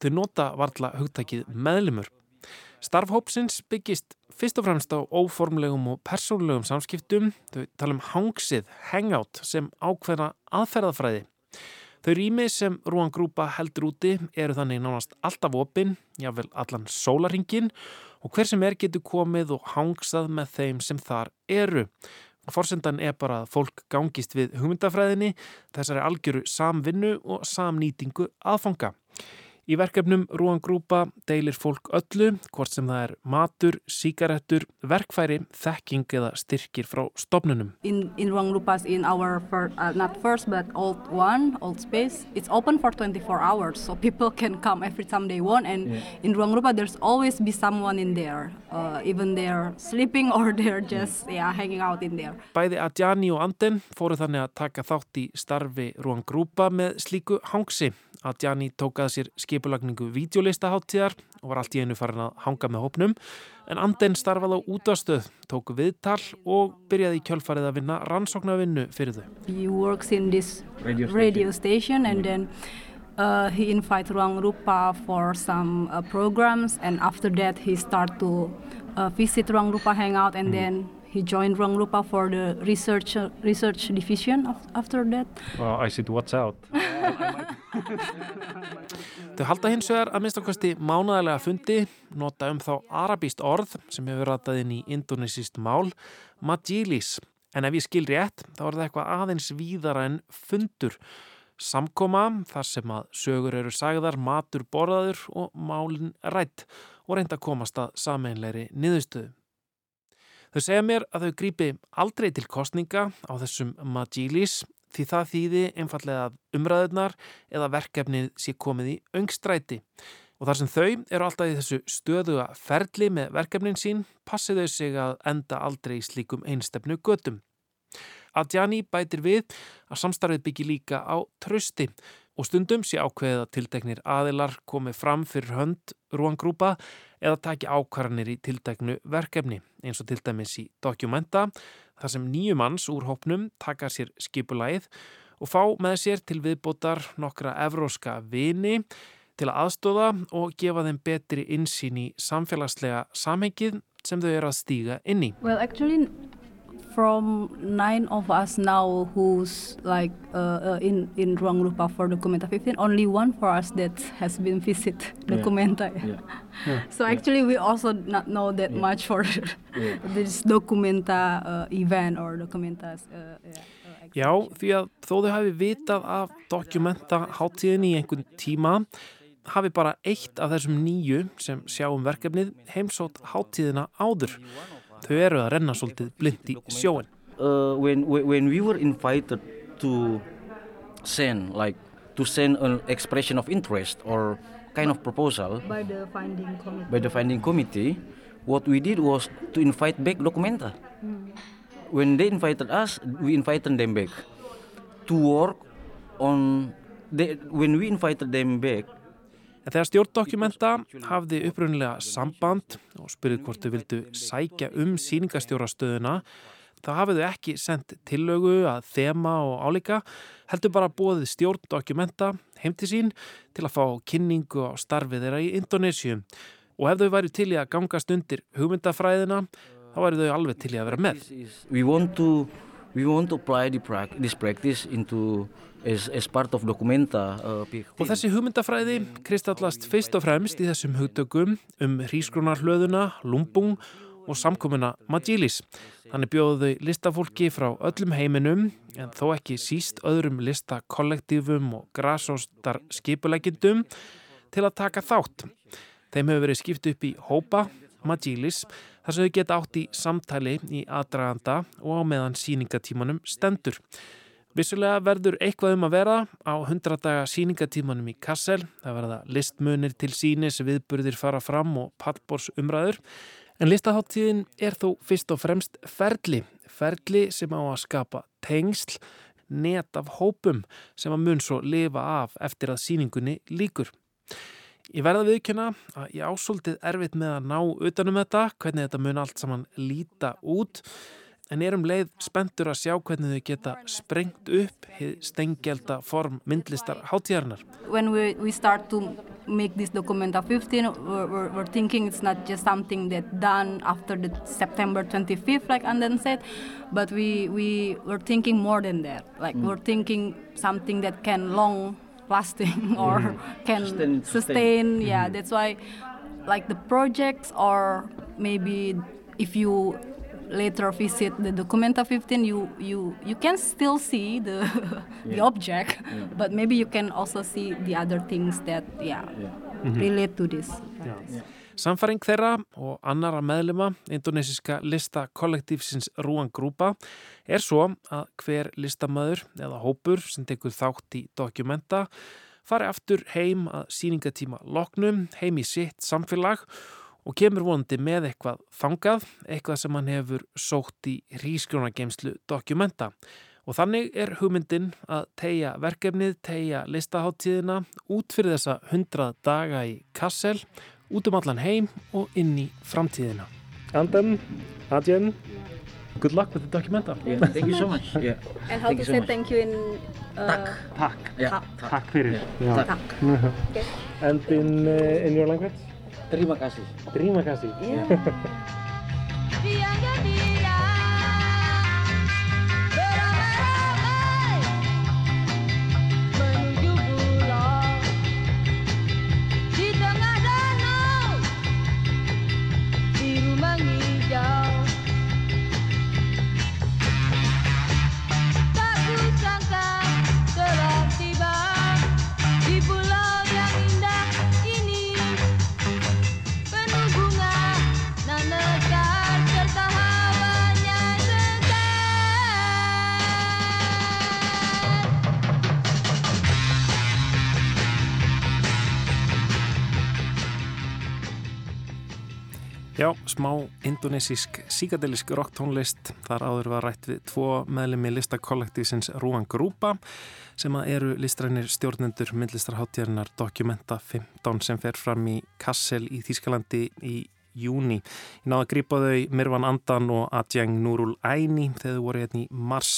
Þau nota varla hugtækið meðlimur. Starf hópsins byggist fyrst og fremst á óformlegum og persónulegum samskiptum. Þau tala um hangsið, hangout, sem ákveðna aðferðafræði. Þau rými sem Rúan Grúpa heldur úti eru þannig nánast alltaf opinn, jável allan sólaringin og hver sem er getur komið og hangsað með þeim sem þar eru. Forsendan er bara að fólk gangist við hugmyndafræðinni, þessari algjöru samvinnu og samnýtingu aðfanga. Í verkefnum Rúan Grúpa deilir fólk öllu, hvort sem það er matur, síkarettur, verkfæri, þekking eða styrkir frá stopnunum. in in Ruang Lupas in our fir- uh, not first but old one old space it's open for 24 hours so people can come every time they want and Yeah. in Ruang Lupa there's always be someone in there uh, even they're sleeping or they're just yeah hanging out in there Bæði Adjani og Anden fóru þannig að taka þátt í starfi Rúan Grúpa með slíku hangsi. Adjani tók að sér skipulagningu videolistaháttíðar og var allt í einu farin að hanga með hópnum en Anden starfaði á útastöð, tók viðtal og byrjaði í kjölfarið að vinna rannsóknarvinnu fyrir þau. he works in this Radio radio station and then uh, he invite Ruang Rupa for some uh, programs and after that he start to uh, visit Ruang Rupa hangout and then he joined Ruang Rupa for the research uh, research division af- after that Well, I said, what's out? Þau halda hins vegar að minnstakosti mánaðarlega fundi, nota um þá arabíst orð sem hefur ratað inn í indonesist mál, majilis. En ef ég skil rétt, þá er það eitthvað aðeins víðara en fundur. Samkoma, þar sem að sögur eru sagðar, matur borðaður og málin rætt og reynda að komast að sameinleiri niðurstöðu. Þau segja mér að þau grípi aldrei til kostninga á þessum majilis því það þýði einfallega umræðunar eða verkefnið sé komið í öngstræti. Og þar sem þau eru alltaf í þessu stöðuga ferli með verkefnin sín, passið þau sig að enda aldrei í slíkum einstefnu götum. Adjani bætir við að samstarfið byggi líka á trösti og stundum sé ákveðið að tilteknir aðilar komi fram fyrir hönd rúangrúpa eða taki ákvarðanir í tilteknu verkefni eins og til dæmis í dokumenta þar sem nýju manns úr hópnum taka sér skipulæð og fá með sér til viðbótar nokkra evróska vini til að aðstóða og gefa þeim betri insýn í samfélagslega samhengið sem þau eru að stíga inn í. Well, actually, from nine of us now who's like uh, uh, in in Ruang Rupa for Documenta 15, only one for us that has been visit Documenta. Yeah. Yeah. So actually, we also not know that much for this Documenta uh, event or Documenta's. Uh, yeah. Já, því að þó þau hafi vitað af dokumenta háttíðinni í einhvern tíma hafi bara eitt af þessum nýju sem sjáum verkefnið heimsótt háttíðina áður. Þau eru að renna svolítið blind í sjóin. Uh, when, when we were invited to send like to send an expression of interest or kind of proposal By the finding committee. by the finding committee, what we did was to invite back Documenta. When they invited us, we invited them back to work on. They, when we invited them back, En þegar stjórndokumenta hafði upprunnilega samband og spurði hvort þau vildu sækja um síningastjórastöðuna, þá hafið þau ekki sendt tillögu að þema og álíka, heldur bara bóðið stjórndokumenta heim til sín til að fá kynningu á starfið þeirra í Indonésium. Og ef þau væri til í að gangast undir hugmyndafræðina, þá væri þau alveg til í að vera með. we want to we want to as, as part of Documenta. Uh, Og þessi hugmyndafræði kristallast fyrst og fremst í þessum hugtökum um hrísgrunarhlöðuna, lumbung og samkomuna Majilis. Þannig bjóðu þau listafólki frá öllum heiminum en þó ekki síst öðrum listakollektífum og grasóstar skipulegjendum til að taka þátt. Þeim hefur verið skipt upp í hópa, Majilis, þar sem þau geta átt í samtali í aðdraganda og á meðan síningatímanum stendur. Vissulega verður eitthvað um að vera á 100 daga síningatímanum í Kassel. Það verða listmunir til sínis, viðburðir fara fram og pallbors umræður. En listaháttíðin er þó fyrst og fremst ferli. Ferli sem á að skapa tengsl, net af hópum sem að mun svo lifa af eftir að síningunni líkur. Ég verða viðkjöna að ég ásóldið erfitt með að ná utanum þetta, hvernig þetta mun allt saman líta út en erum leið spenntur að sjá hvernig þau geta sprengt upp hið stengjelda form myndlistar hátíðarnar. when we, we start to make this Documenta 15, we're, we're, we're thinking it's not just something that done after the September 25th, like Anden said, but we, we were thinking more than that. Like we're thinking something that can long lasting or can Sustain- sustain, sustain. yeah, that's why like the projects or maybe if you later visit the Documenta 15 you you you can still see the the object but maybe you can also see the other things that yeah, relate to this. Samfæring þeirra og annara meðlema indonesiska lista kollektífsins Rúan Grúpa er svo að hver listamæður eða hópur sem tekur þátt í dokumenta fari aftur heim að síningatíma loknum, heim í sitt samfélag og kemur vonandi með eitthvað þangað, eitthvað sem hann hefur sótt í rískjónageimslu dokumenta. Og þannig er hugmyndin að tegja verkefnið, tegja listaháttíðina út fyrir þessa 100 daga í Kassel, út um allan heim og inn í framtíðina. Anden, Adjen, good luck with the documenta. Yeah, thank you so much. Yeah. and how to so say much. thank you in uh, Takk. Yeah. Takk fyrir. Ja. Tak. And in, uh, in your language? Terima kasih. Terima kasih. menuju Já, smá indonesísk síkadelisk rocktónlist. Þar áður var rætt við tvo meðlemi listakollektífsins Rúan Grúpa sem eru listrænir stjórnendur myndlistarháttíðarinnar Documenta 15 sem fer fram í Kassel í Þýskalandi í júni. Ég náðu að grípa þau Mirvan Andan og Adjeng Nurul Æni þegar þau voru hérna í mars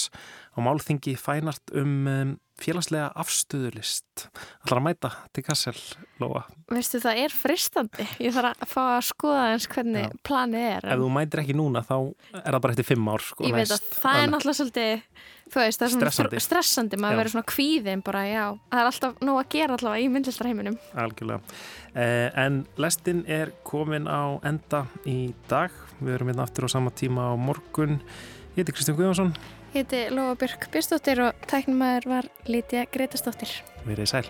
á málþingi fænart um, um félagslega afstöðulist. Ætlar að mæta til Kassel, Lóa? Veistu, það er fristandi. Ég þarf að fá að skoða eins hvernig Já. planið er. Ef þú mætir ekki núna þá er það bara eftir fimm ár sko, Ég veit að það er náttúrulega svolítið, veist, það er svona Stressandi. str- stressandi, maður verður svona kvíðin bara, já, það er alltaf nóg að gera allavega í myndlistarheiminum. Algjörlega. Eh, en lestin er komin á enda í dag. Við erum hérna aftur á sama tíma á morgun. Ég heiti Kristján Guðjónsson. Hiti Lofabjörg Björnsdóttir og tæknumæður var Lítja Gretastóttir. Verðið sæl.